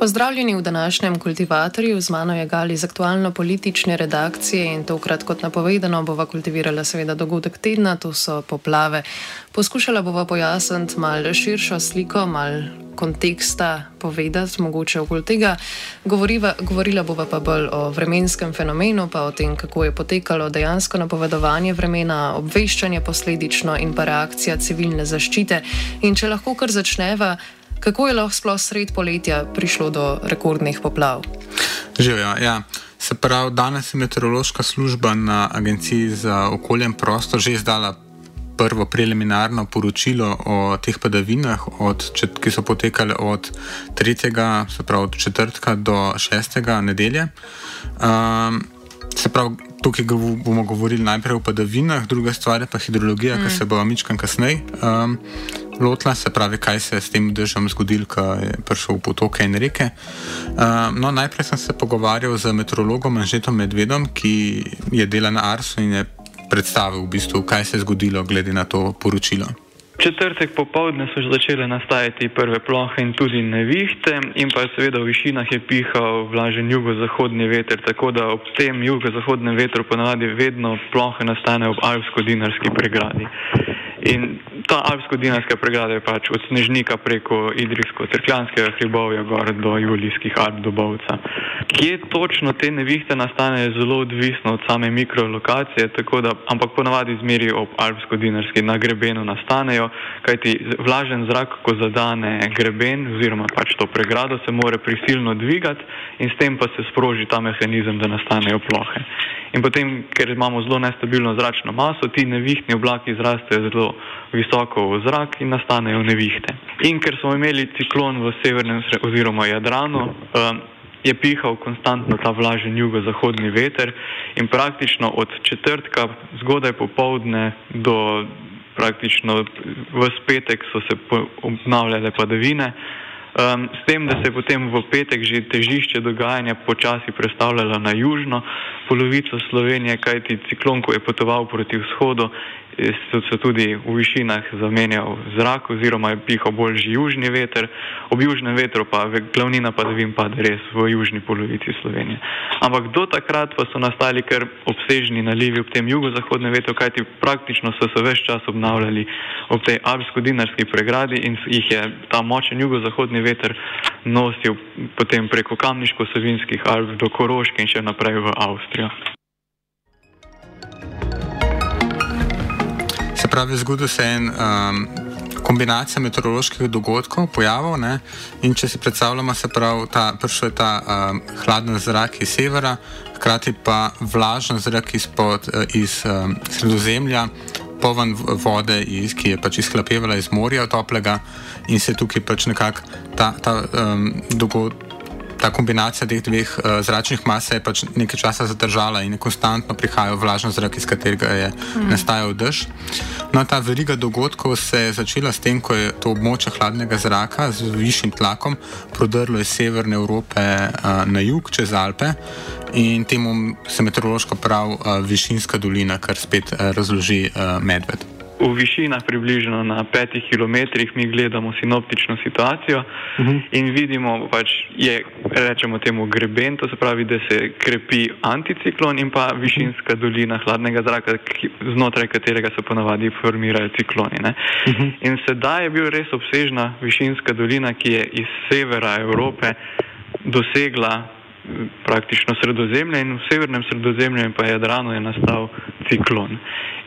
Pozdravljeni v današnjem kultivatorju, z mano je Gali iz aktualno-politične redakcije in tokrat, kot napovedano, bova kultivirala seveda dogodek tedna, to so poplave. Poskušala bova pojasniti malo širšo sliko, malo konteksta povedati, mogoče okoli tega. Govoriva, govorila bova pa bolj o vremenskem fenomenu, pa o tem, kako je potekalo dejansko napovedovanje vremena, obveščanje posledično in pa reakcija civilne zaščite. In če lahko kar začneva. Kako je lahko sploh sred poletja prišlo do rekordnih poplav? Živijo, ja. Se pravi, danes je meteorološka služba na Agenciji za okolje in prostor že izdala prvo preliminarno poročilo o teh padavinah, od, ki so potekale od 3. se pravi od četrtka do 6. nedelje. Um, se pravi, tukaj bomo govorili najprej o padavinah, druga stvar je pa hidrologija, mm. ki se bo omičkan kasneje. Um, lotila, se pravi, kaj se je s tem državom zgodilo, ko je prišel v potoke in reke. Uh, no, najprej sem se pogovarjal z meteorologom Anžetom Medvedom, ki je delal na Arsu in je predstavil, v bistvu, kaj se je zgodilo glede na to poročilo. Četrtek popovdne so začele nastajati prve plohe in tudi nevihte, in pa seveda v višinah je pihal vlažen jugozahodni veter, tako da ob tem jugozahodnem vetru ponavadi vedno plohe nastanejo ob alpsko-dinarski pregradi. In ta alpsko-dinarska pregrada je pač od Snežnika preko Idrijsko-Trkljanskega hribovja gor do Julijskih Alp do Bovca. Kje točno te nevihte nastanejo, je zelo odvisno od same mikrolokacije, da, ampak ponavadi zmeri ob alpsko-dinarski na grebenu nastanejo, kajti vlažen zrak, ko zadane greben oziroma pač to pregrado, se more prisilno dvigati in s tem pa se sproži ta mehanizem, da nastanejo plohe. In potem, ker imamo zelo nestabilno zračno maso, ti nevihtni oblaki zrastejo zelo visoko v zrak in nastanejo nevihte. In ker smo imeli ciklon v severnem oziroma Jadranu, um, je pihal konstantno ta vlažen jugozahodni veter in praktično od četrtka zgodaj popovdne do praktično v spetek so se obnavljale padavine. Um, s tem, da se je potem v petek že težišče dogajanja počasi predstavljalo na južno polovico Slovenije, kajti ciklon, ko je potoval proti vzhodu, so se tudi v višinah zamenjal zrak oziroma je pihal bolj južni veter, ob južnem vetru pa glavnina padavin pade res v južni polovici Slovenije. Ampak do takrat pa so nastali kar obsežni nalivi ob tem jugozahodnem vetru, kajti praktično so se več čas obnavljali ob tej alpsko-dinarski pregradi in jih je ta močen jugozahodni veter nosil potem preko kamniško-savinskih Alp do Koroške in še naprej v Avstrijo. Pravi, zgodil se je en um, kombinacija meteoroloških dogodkov, pojavov. Ne? In če si predstavljamo, se pravi, ta, prišel je ta um, hladen zrak iz severa, hkrati pa vlažen zrak izpod, uh, iz um, sredozemlja. Poven vode, iz, ki je pač izhlapevala iz morja, toplega, in se tukaj pač nekako ta, ta um, dogodek ta kombinacija teh dveh uh, zračnih mas je pač nekaj časa zadržala in konstantno prihajal vlažen zrak, iz katerega je mm. nastajal dež. No, ta veriga dogodkov se je začela s tem, ko je to območje hladnega zraka z višjim tlakom prodrlo iz severne Evrope uh, na jug čez Alpe in temu se meteorološko pravi uh, višinska dolina, kar spet uh, razloži uh, medved v višinah približno na petih kilometrih mi gledamo sinoptično situacijo uh mhm. -huh. in vidimo, pač je, rečemo temu greben, to se pravi, da se krepi anticiklon in pa višinska dolina hladnega zraka, znotraj katerega se ponavadi formirajo cikloni. Uh mhm. -huh. In sedaj je bil res obsežna višinska dolina, ki je iz severa Evrope dosegla praktično sredozemlje in v severnem sredozemlju in pa Jadranu je nastal ciklon.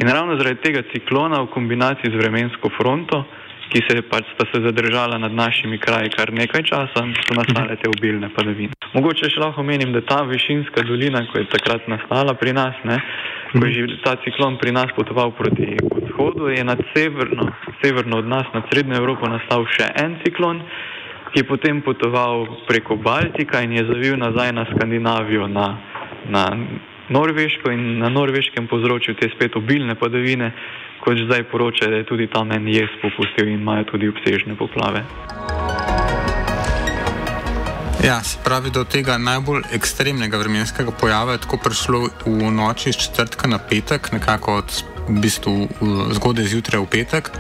In ravno zaradi tega ciklona v kombinaciji z vremensko fronto, ki se pač sta se zadržala nad našimi kraji kar nekaj časa, so nastale te obilne padavine. Mogoče še lahko menim, da ta višinska dolina, ko je takrat nastala pri nas, ne, ko je že ta ciklon pri nas potoval proti vzhodu, je nad severno, severno od nas, nad Srednjo Evropo nastal še en ciklon, je potem potoval preko Baltika in je zavil nazaj na Skandinavijo, na, na Norveško in na Norveškem povzročil te spet obilne padavine, kot zdaj poročajo, da je tudi tam en jes popustil in imajo tudi obsežne poplave. Ja, se pravi, do tega najbolj ekstremnega vremenskega pojava je tako prišlo v noči iz četrtka na petek, nekako od v bistvu zgodaj zjutraj v petek,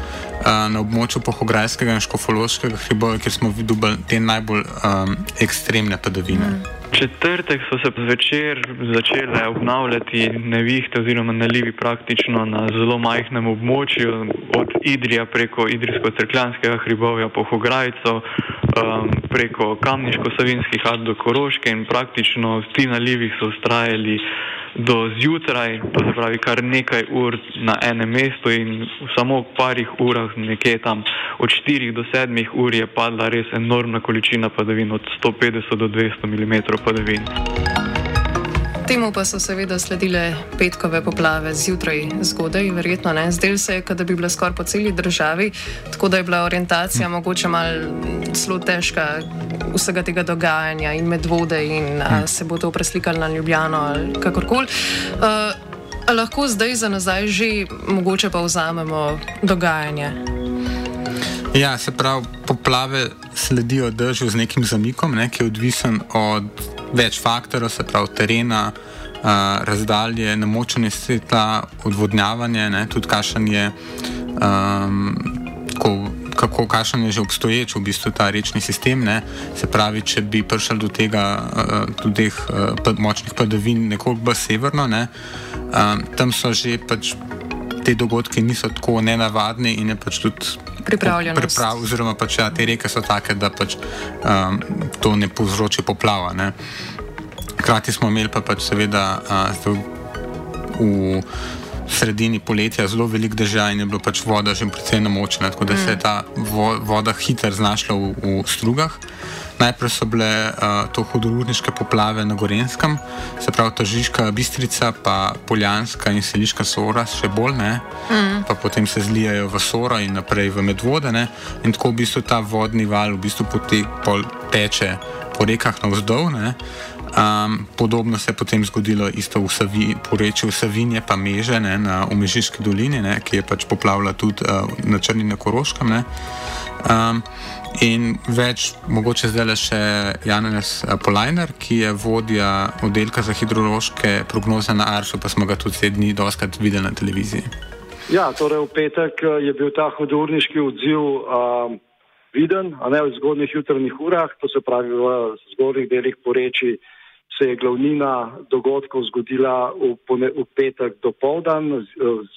na območju Pohograjskega in Škofološkega hriba, kjer smo videli te najbolj um, ekstremne padavine. Mm četrtek so se zvečer začele obnavljati nevihte oziroma nalivi praktično na zelo majhnem območju, od Idrija preko Idrijsko-Crkljanskega hribovja po Hograjco, um, preko Kamniško-Savinskih ad do Koroške in praktično ti nalivi so ustrajali do zjutraj, to se pravi kar nekaj ur na enem mestu in v samo parih urah, nekje tam od 4 do 7 ur je padla res enormna količina padavin, od 150 do 200 mm padavin. Temu pa so seveda sledile petkove poplave zjutraj zgodaj, verjetno ne. Zdel se je, da bi bila skoraj po celi državi, tako da je bila orientacija mogoče malo zelo težka vsega tega dogajanja in med vode in a, se bo to preslikalo na Ljubljano ali kakorkoli. Uh, lahko zdaj za nazaj že mogoče pa vzamemo dogajanje. Ja, se pravi, poplave sledijo držav z nekim zamikom, ne, ki je odvisen od več faktorjev, se pravi terena, uh, razdalje, namočanje svetla, odvodnjavanje, ne, tudi kašanje. Um, kako kakšen je že obstoječ v bistvu ta rečni sistem. Ne? Se pravi, če bi prišel do tega, uh, do teh uh, močnih padavin nekoliko bolj severno, ne? um, tam so že pač te dogodke niso tako nenavadni in je pač tudi. Pripravljeno. Priprav, oziroma, pač, ja, te reke so take, da pač, um, to ne povzroči poplava. Ne. Hkrati smo imeli pa pač seveda uh, v sredini poletja zelo velik dežja in je bila pač voda že precej namočena, tako da mm. se je mm. ta vo, voda hitro znašla v, v strugah. Najprej so bile uh, to hudourniške poplave na Gorenskem, se pravi Tožiška bistrica, pa Poljanska in Seliška sora, še bolj ne, mm. pa potem se zlijajo v soro in naprej v medvode ne? in tako v bistvu ta vodni val v bistvu potek, pol, teče po rekah navzdol. Um, podobno se je potem zgodilo isto v Savi, porečju Savinje, pa Meže ne, na Umežiški dolini, ne, ki je pač poplavila tudi uh, na Črni na Koroškem. Um, in več, mogoče zdaj le še Janes uh, Polajner, ki je vodja oddelka za hidrološke prognoze na Aršu, pa smo ga tudi te dni doskrat videli na televiziji. Ja, torej v petek uh, je bil ta hodurniški odziv. Um, Viden, a ne v zgodnih jutranjih urah, to se pravi v zgodnih delih poreči, se je glavnina dogodkov zgodila v, v petek do povdan,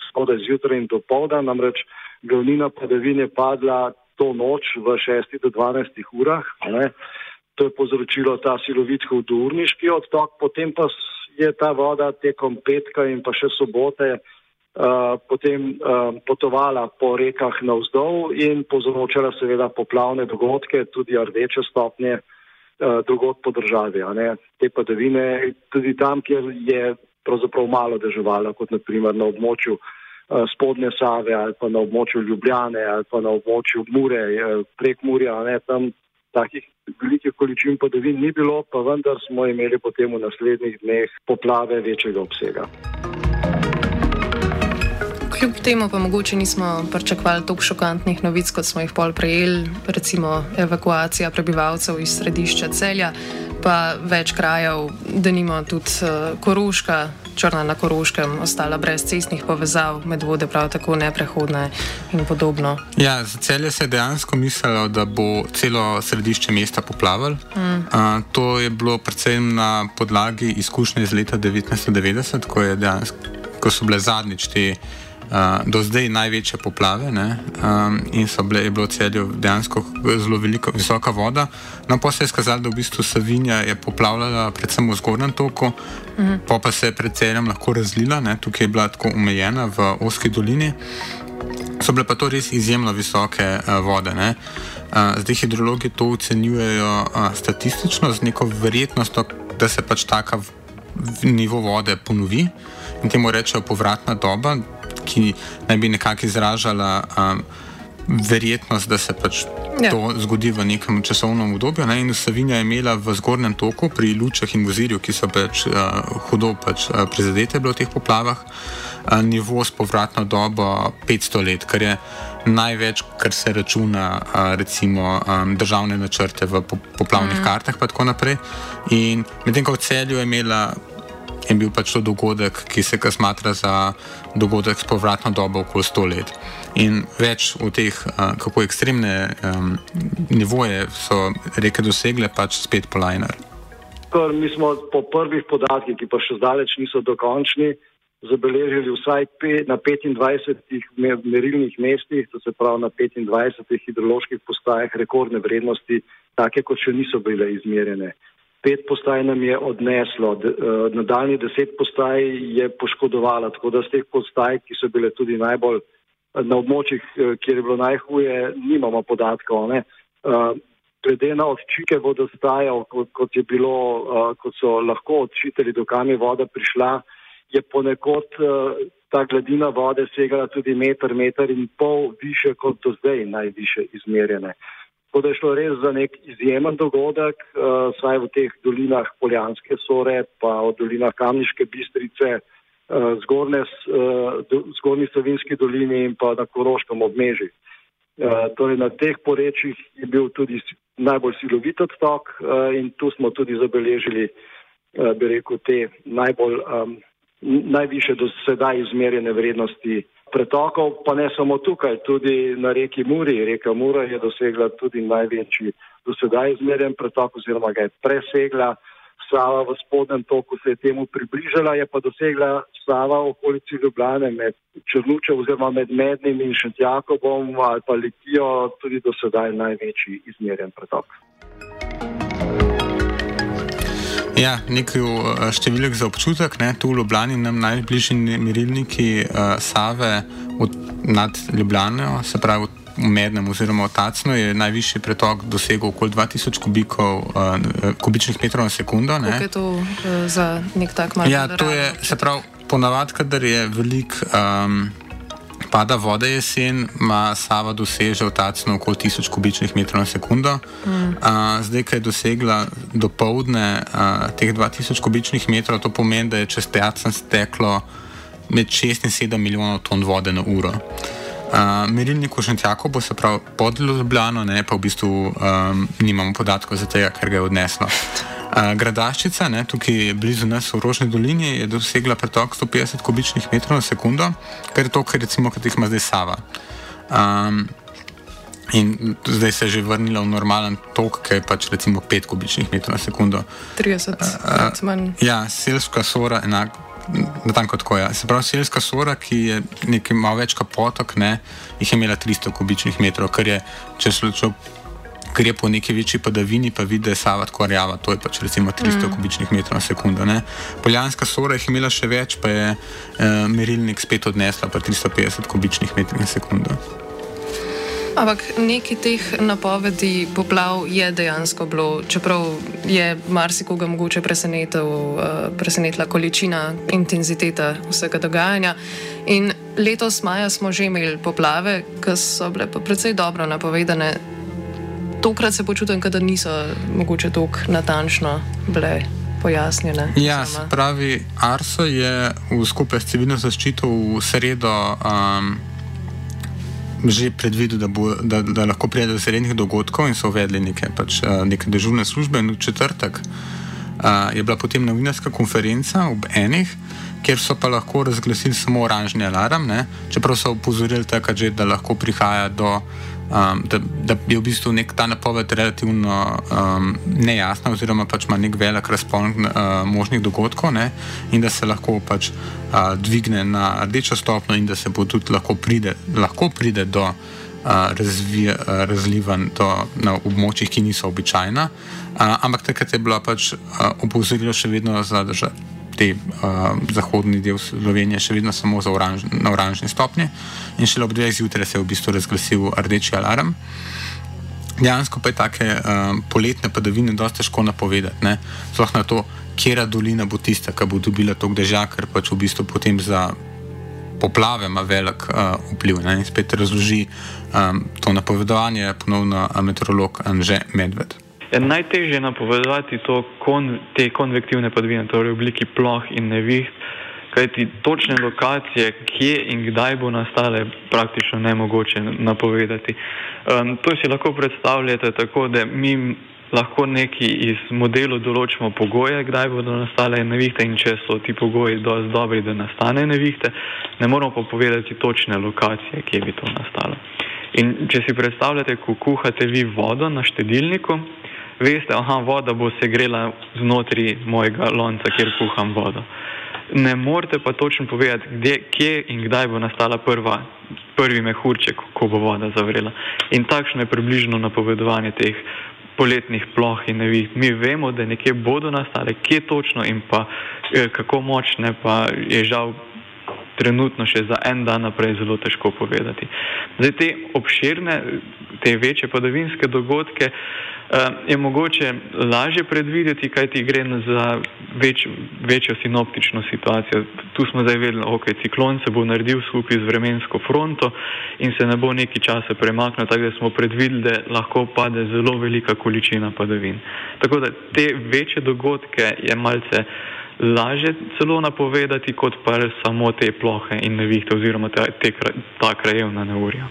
skodaj zjutraj in do povdan, namreč glavnina padavin je padla to noč v 6 do 12 urah. Ne. To je povzročilo ta silovit hudurniški odtok, potem pa je ta voda tekom petka in pa še sobote uh, potem uh, potovala po rekah navzdol in povzročala seveda poplavne dogodke, tudi rdeče stopnje. Eh, drugot po državi. Te padavine, tudi tam, kjer je pravzaprav malo deževalo, kot naprimer na območju uh, spodnje Save ali pa na območju Ljubljane ali pa na območju Mure, prek Murja, ne, tam takih velikih količin padavin ni bilo, pa vendar smo imeli potem v naslednjih dneh poplave večjega obsega. Kljub temu pa mogoče nismo pričakovali tako šokantnih novic, kot smo jih pol prejeli, recimo evakuacija prebivalcev iz središča celja, pa več krajev, da nima tudi uh, Koroška, črna na Koroškem, ostala brez cestnih povezav, med vode prav tako neprehodne in podobno. Ja, za celje se je dejansko mislilo, da bo celo središče mesta poplavilo. Mm. Uh, to je bilo predvsem na podlagi izkušnje iz leta 1990, ko, dejansko, ko so bile zadnjič te uh, do zdaj največje poplave ne, um, in so bile, je bilo celju dejansko zelo veliko, visoka voda. No, pa se je skazalo, da v bistvu Savinja je poplavljala predvsem v zgornjem toku, mhm. pa pa se je pred celjem lahko razlila, ne, tukaj je bila tako omejena v oski dolini. So bile pa to res izjemno visoke uh, vode. Ne. Uh, zdaj hidrologi to ocenjujejo uh, statistično z neko verjetnostjo, da se pač taka nivo vode ponovi in temu rečejo povratna doba, ki naj bi nekako izražala um, verjetnost, da se pač ja. to zgodi v nekem časovnem obdobju. Ne? In Savinja je imela v zgornjem toku pri Lučah in Vozirju, ki so pač uh, hudo pač, uh, prizadete v teh poplavah, uh, nivo s povratno dobo 500 let, kar je največ, kar se računa uh, recimo um, državne načrte v poplavnih mm. kartah in tako naprej. In medtem ko v celju je imela je bil pač to dogodek, ki se ga smatra za dogodek s povratno dobo okoli 100 let. In več v teh, kako ekstremne um, nivoje so reke dosegle, pač spet polajner. Mi smo po prvih podatkih, ki pa še zdaleč niso dokončni, zabeležili vsaj pe, na 25 merilnih mestih, to se pravi na 25 hidroloških postajah, rekordne vrednosti, take kot še niso bile izmerjene pet postaj nam je odneslo, uh, nadaljni deset postaj je poškodovalo, tako da z teh postaj, ki so bile tudi najbolj eh, na območjih, uh, kjer je bilo najhuje, nimamo podatkov. Uh, glede na odčike vodostajev, kot, kot, bilo, uh, kot so lahko odčitali, do kam je voda prišla, je ponekod ta gladina vode segala tudi meter, meter in pol više kot do zdaj najviše izmerjene. Uh, Tako da je šlo res za nek izjemen dogodek, uh, saj v teh dolinah Poljanske sore, pa v dolinah Kamniške bistrice, uh, zgornje, uh, do, zgornji Savinski dolini in pa na Koroškem obmeži. Uh, torej na teh porečjih je bil tudi najbolj silovit odtok uh, in tu smo tudi zabeležili, uh, bi rekel, te najbolj, um, najviše do sedaj izmerjene vrednosti pretokov, pa ne samo tukaj, tudi na reki Muri. Reka Mura je dosegla tudi največji dosedaj izmerjen pretok oziroma ga je presegla. Sava v spodnjem toku se je temu približala, je pa dosegla Sava v okolici Ljubljane med Črnučem oziroma med Mednim in Šentjakovom ali pa Litijo tudi dosedaj največji izmerjen pretok. Ja, nekaj eh, številk za občutek. Ne? Tu v Ljubljani nam najbližji merilniki uh, Save od, nad Ljubljano, se pravi v Mednem oziroma v Tacnu, je najvišji pretok dosegel okoli 2000 kubikov, uh, kubičnih metrov na sekundo. Kaj je to uh, za nek tak manj? Ja, to je, se pravi, ponavadi, kadar je velik. Um, pada vode jesen, ima Sava doseže v Tacnu okoli 1000 kubičnih metrov na sekundo. Mm. Uh, zdaj, ko je dosegla do povdne uh, teh 2000 kubičnih metrov, to pomeni, da je čez Tacn steklo med 6 in 7 milijonov ton vode na uro. Uh, merilnik v Šentjaku bo se prav pod Ljubljano, ne pa v bistvu um, nimamo podatkov za tega, ker ga je odneslo. Gradaščica, ne, tukaj blizu nas v Rožni dolini, je dosegla pretok 150 kubičnih metrov na sekundo, kar je to, kar recimo, kar ima zdaj Sava. Um, in zdaj se je že vrnila v normalen tok, ki je pač recimo 5 kubičnih metrov na sekundo. 30, uh, manj. Ja, selska sora enak. Natanko tako je. Ja. Se pravi, selska sora, ki je nekaj malo več kot potok, ne, jih je imela 300 kubičnih metrov, kar je, če se gre po neki večji padavini, pa vidi, da je Sava tako rjava, to je pač recimo 300 mm. kubičnih metrov na sekundo. Ne. Poljanska sora je imela še več, pa je eh, merilnik spet odnesla pa 350 kubičnih metrov na sekundo. Ampak neki teh napovedi poplav je dejansko bilo, čeprav je marsikoga mogoče uh, presenetila količina, intenziteta vsega dogajanja. In letos maja smo že imeli poplave, ki so bile pa precej dobro napovedane tokrat se počutim, da niso mogoče tako natančno bile pojasnjene. Ja, pravi Arso je v skupaj s civilno zaščito v sredo. Um, Že predvidel, da, bo, da, da lahko pride do srednjih dogodkov, in so uvedli neke, pač, neke dežurne službe. In v četrtek uh, je bila potem novinarska konferenca ob enih, kjer so pa lahko razglasili samo oranžni alarm, ne? čeprav so upozorili, da lahko prihaja do um, da, da je v bistvu nek ta napoved relativno um, nejasna, oziroma pač ima nek velik razpon uh, možnih dogodkov, ne, in da se lahko pač uh, dvigne na rdečo stopno, in da se bo tudi lahko pride, lahko pride do uh, razvija, uh, razlivanj na območjih, ki niso običajna. Uh, ampak takrat je bilo pač uh, opozorilo še vedno za državo te uh, zahodni del Slovenije še vedno samo oranž, na oranžni stopni in šele ob dveh zjutraj se je v bistvu razglasil rdeči alarm. Dejansko pa je take uh, poletne padavine dosta težko napovedati. Sploh na to, kera dolina bo tista, ki bo dobila to dežja, ker pač v bistvu potem za poplave ima velik uh, vpliv. Ne? In spet razloži um, to napovedovanje ponovno meteorolog Anže Medved. Je najtežje napovedati to kon, te konvektivne padavine, torej v obliki ploh in neviht, kajti točne lokacije, kje in kdaj bo nastale, praktično nemogoče napovedati. Um, to si lahko predstavljate tako, da mi lahko neki iz modelov določimo pogoje, kdaj bodo nastale nevihte in če so ti pogoji dovolj dobri, da nastane nevihte, ne moramo pa povedati točne lokacije, kje bi to nastalo. In če si predstavljate, ko kuhate vi vodo na štedilniku, veste, da voda bo se grela znotraj mojega lonca, kjer kuham vodo. Ne morete pa točno povedati, kde, kje in kdaj bo nastala prva, prvi mehurček, ko bo voda zavrela. In takšno je približno napovedovanje teh poletnih ploh in nevih. Mi vemo, da nekje bodo nastale, kje točno in pa eh, kako močne, pa je žal trenutno še za en dan naprej zelo težko povedati. Zdaj te obširne, te večje padavinske dogodke, Eh, je mogoče lažje predvideti, kaj ti gre za več, večjo sinoptično situacijo. Tu smo zdaj vedeli, da okay, ciklon se bo naredil skupaj z vremensko fronto in se ne bo neki časa premaknil, tako da smo predvideli, da lahko pade zelo velika količina padavin. Tako da te večje dogodke je malce lažje celo napovedati, kot pa samo te plohe in nevihte oziroma te, te, ta krajevna neurja.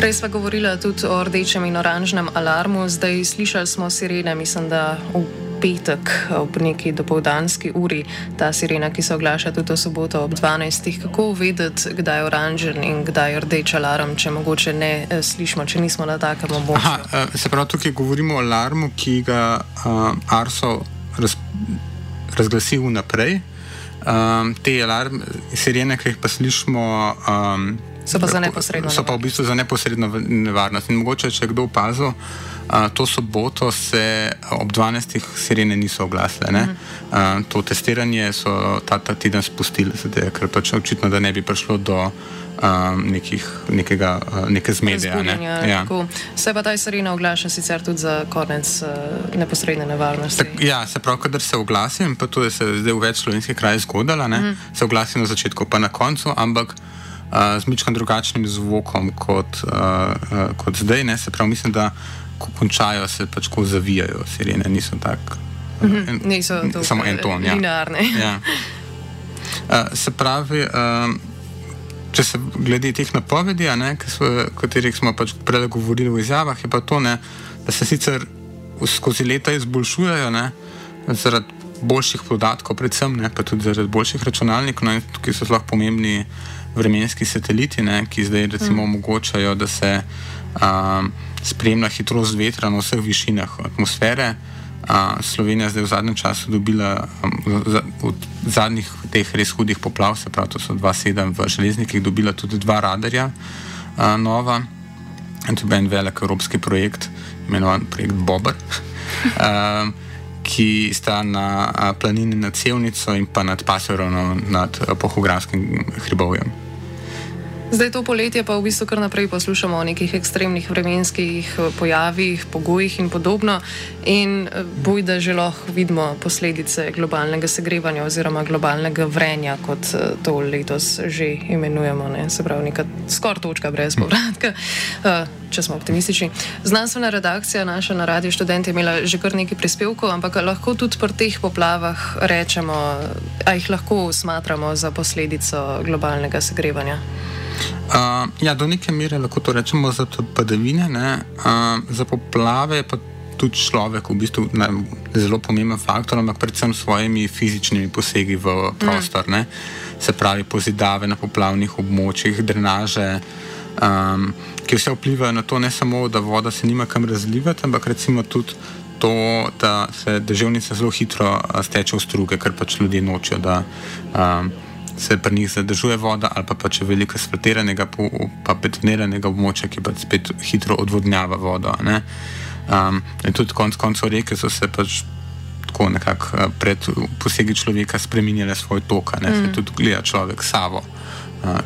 Prej smo govorili tudi o rdečem in oranžnem alarmu, zdaj slišali smo sirene, mislim, da v petek ob neki dopoldanski uri ta sirena, ki se oglaša tudi v soboto ob 12. Kako vedeti, kdaj je oranžen in kdaj je rdeč alarm, če mogoče ne eh, slišimo, če nismo na takem območju? Eh, se pravi, tukaj govorimo o alarmu, ki ga uh, Arso raz, razglasi vnaprej. Um, te alarm, sirene, ki jih pa slišimo. Um, So pa za neposredno. So pa v bistvu za neposredno nevarnost. In mogoče, če kdo opazil, uh, to soboto se ob 12. sirene niso oglasile. Mm -hmm. uh, to testiranje so ta, ta teden spustili, zdaj, ker pač očitno, da ne bi prišlo do. Um, nekih, nekega, uh, neke zmede. Ne? Ja. Se pa ta sirena oglaša sicer tudi za konec uh, neposredne nevarnosti. Tak, ja, se pravi, kadar se oglasim, pa tudi se zdaj v več slovenskih krajih zgodila, mm se oglasim na začetku, pa na koncu, ampak z mičkim drugačnim zvokom kot, uh, uh, kot zdaj. Ne? Se pravi, mislim, da ko končajo, se pač ko zavijajo, sirene niso tako. Uh, mm -hmm. Niso samo en ton. Ja. Ja. Uh, se pravi, uh, če se glede teh napovedi, o katerih smo pač prej govorili v izjavah, je pa to, ne, da se sicer skozi leta izboljšujejo ne, zaradi boljših podatkov, predvsem ne, pa tudi zaradi boljših računalnikov, no, ki so zelo pomembni vremenski sateliti, ne, ki zdaj recimo mm. omogočajo, da se um, spremlja hitrost vetra na vseh višinah atmosfere. Uh, Slovenija zdaj v zadnjem času dobila um, za, od zadnjih teh res hudih poplav, se pravi, to so 2-7 v železnikih, dobila tudi dva radarja uh, nova. In to je en velik evropski projekt, imenovan projekt Bober. um, Ki sta na planini nad Sevnico in pa nad Paserovno, nad Pohografskim hribovjem. Zdaj to poletje pa v bistvu kar naprej poslušamo o nekih ekstremnih vremenskih eh, pojavih, pogojih in podobno. In eh, boj, da že lahko vidimo posledice globalnega segrevanja oziroma globalnega vrenja, kot eh, to letos že imenujemo. Ne? Se pravi, neka skor točka brez povratka. Če smo optimistični. Znanstvena redakcija naša na Radio Student je imela že kar nekaj prispevkov, ampak lahko tudi pri teh poplavah rečemo, a jih lahko smatramo za posledico globalnega segrevanja. Uh, ja, do neke mere lahko to rečemo za padavine, uh, za poplave pa tudi človek v bistvu ne, zelo pomemben faktor, ampak predvsem s svojimi fizičnimi posegi v prostor. Mm. Se pravi, pozidave na poplavnih območjih, drenaže. um, ki vse vplivajo na to, ne samo, da voda se nima kam razlivati, ampak recimo tudi to, da se deževnica zelo hitro steče v struge, ker pač ljudje nočijo, da um, se pri njih zadržuje voda, ali pa če je veliko asfaltiranega, pa betoniranega območja, ki pač spet hitro odvodnjava vodo. Um, in tudi konec koncev reke so se pač tako nekako pred posegi človeka spremenjale svoj tok, ne mm. se tudi gleda človek Savo.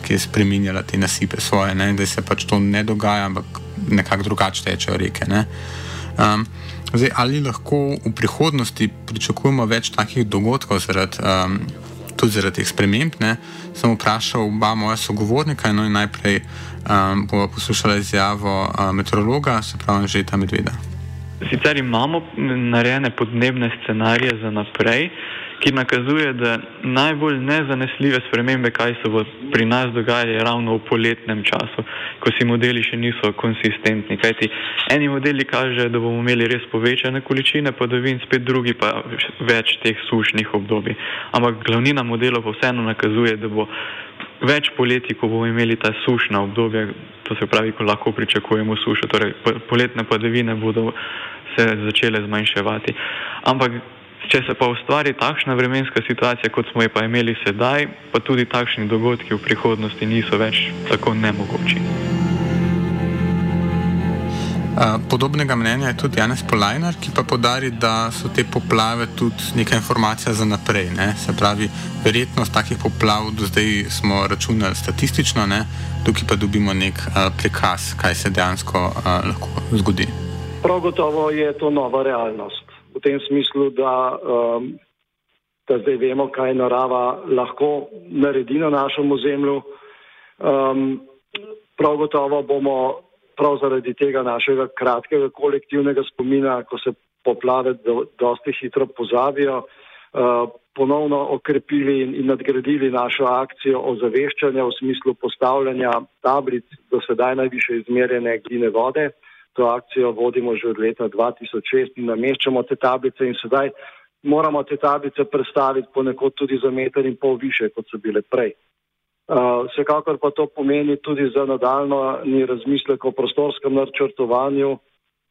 Ki je spremenjala te nasipe svoje, ne? da se pač to ne dogaja, ampak nekako drugače tečejo reke. Um, zdaj, ali lahko v prihodnosti pričakujemo več takih dogodkov zaradi um, tudi zaradi teh sprememb. Ne, sem vprašal oba moja sogovornika, no in najprej um, bomo poslušali izjavo uh, meteorologa, se pravi, že ta medveda. Sicer imamo narejene podnebne scenarije za naprej, ki nakazuje, da najbolj nezanesljive spremembe, kaj se bo pri nas dogajale ravno v poletnem času, ko si modeli še niso konsistentni. Kajti eni modeli kažejo, da bomo imeli res povečane količine padavin, spet drugi pa več teh sušnih obdobij. Ampak glavnina modelov pa vseeno nakazuje, da bo več poleti, ko bomo imeli ta sušna obdobja, to se pravi, ko lahko pričakujemo sušo, torej poletne padavine bodo se začele zmanjševati. Ampak Če se pa ustvari takšna vremenska situacija, kot smo jo pa imeli sedaj, pa tudi takšni dogodki v prihodnosti niso več tako nemogoči. Podobnega mnenja je tudi Janes Polajnar, ki pa podari, da so te poplave tudi neka informacija za naprej. Ne? Se pravi, verjetnost takih poplav do zdaj smo računali statistično, ne? tukaj pa dobimo nek a, prikaz, kaj se dejansko a, lahko zgodi. Prav gotovo je to nova realnost v tem smislu, da, um, da zdaj vemo, kaj narava lahko naredi na našem ozemlju. Um, prav gotovo bomo prav zaradi tega našega kratkega kolektivnega spomina, ko se poplave do, dosti hitro pozabijo, uh, ponovno okrepili in, in nadgradili našo akcijo ozaveščanja v smislu postavljanja tablic do sedaj najviše izmerjene gline vode. To akcijo vodimo že od leta 2006 in nameščamo te tablice in sedaj moramo te tablice predstaviti ponekod tudi za meter in pol više, kot so bile prej. Uh, vsekakor pa to pomeni tudi za nadaljno ni razmislek o prostorskem načrtovanju.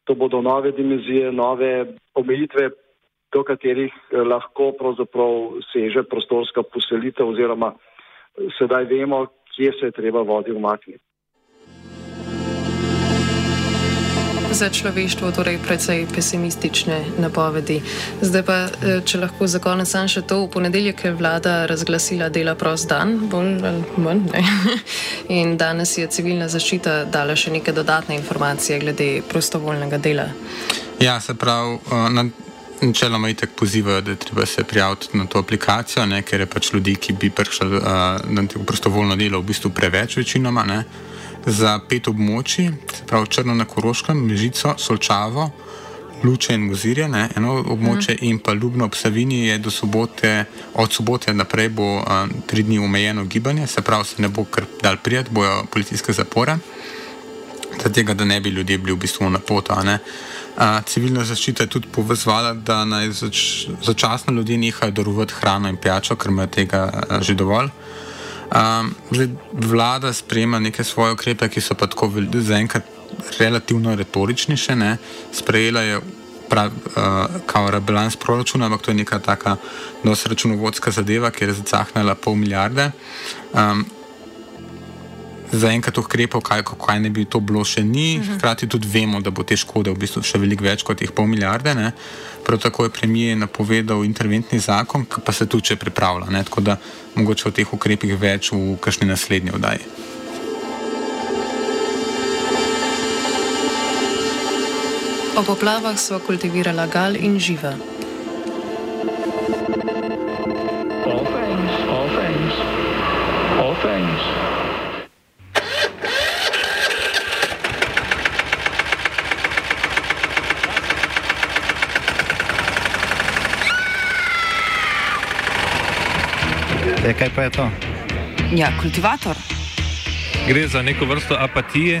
To bodo nove dimenzije, nove omejitve, do katerih eh, lahko pravzaprav seže prostorska poselitev oziroma sedaj vemo, kje se je treba vodi umakniti. Za človeštvo, torej precej pesimistične napovedi. Zdaj pa, eh, če lahko za konec sam še to, v ponedeljek je vlada razglasila dela prost dan, bolj ali manj. Ne? In danes je civilna zaščita dala še neke dodatne informacije glede prostovoljnega dela. Ja, se pravi. Uh, Načeloma jih tako pozivajo, da je treba se prijaviti na to aplikacijo, ne, ker je pač ljudi, ki bi prišli uh, na to prostovoljno delo, v bistvu preveč, večinoma. Ne za pet območij, se pravi Črno na Koroškem, Mežico, Solčavo, Luče in Mozirje, ne, eno območje mm. in pa Ljubno ob Savini je do sobote, od sobote naprej bo a, tri dni omejeno gibanje, se pravi se ne bo kar dal prijeti, bojo policijske zapore, zato da ne bi ljudje bili v bistvu na potu. Civilna zaščita je tudi povezvala, da naj zač, začasno ljudje nehajo darovati hrano in pijačo, ker imajo tega a, že dovolj. Um, zdaj, vlada sprejema neke svoje ukrepe, ki so pa tako zaenkrat relativno retorični. Še, Sprejela je prav, uh, kao rebalans proračuna, ampak to je neka taka dosti računovodska zadeva, ki je zacahnila pol milijarde. Um, Zaenkrat ukrepov, kaj, kaj ne bi to bilo, še ni. Mhm. Hkrati tudi vemo, da bo te škode v bistvu še veliko več kot jih pol milijarde. Ne? Prav tako je premijer napovedal interventni zakon, ki pa se tudi pripravlja. Ne? Tako da mogoče o teh ukrepih več v kakšni naslednji oddaji. O poplavah so kultivirala gal in živa. All things, all things, all things. E, kaj pa je to? Ja, kultivator. Gre za neko vrsto apatije.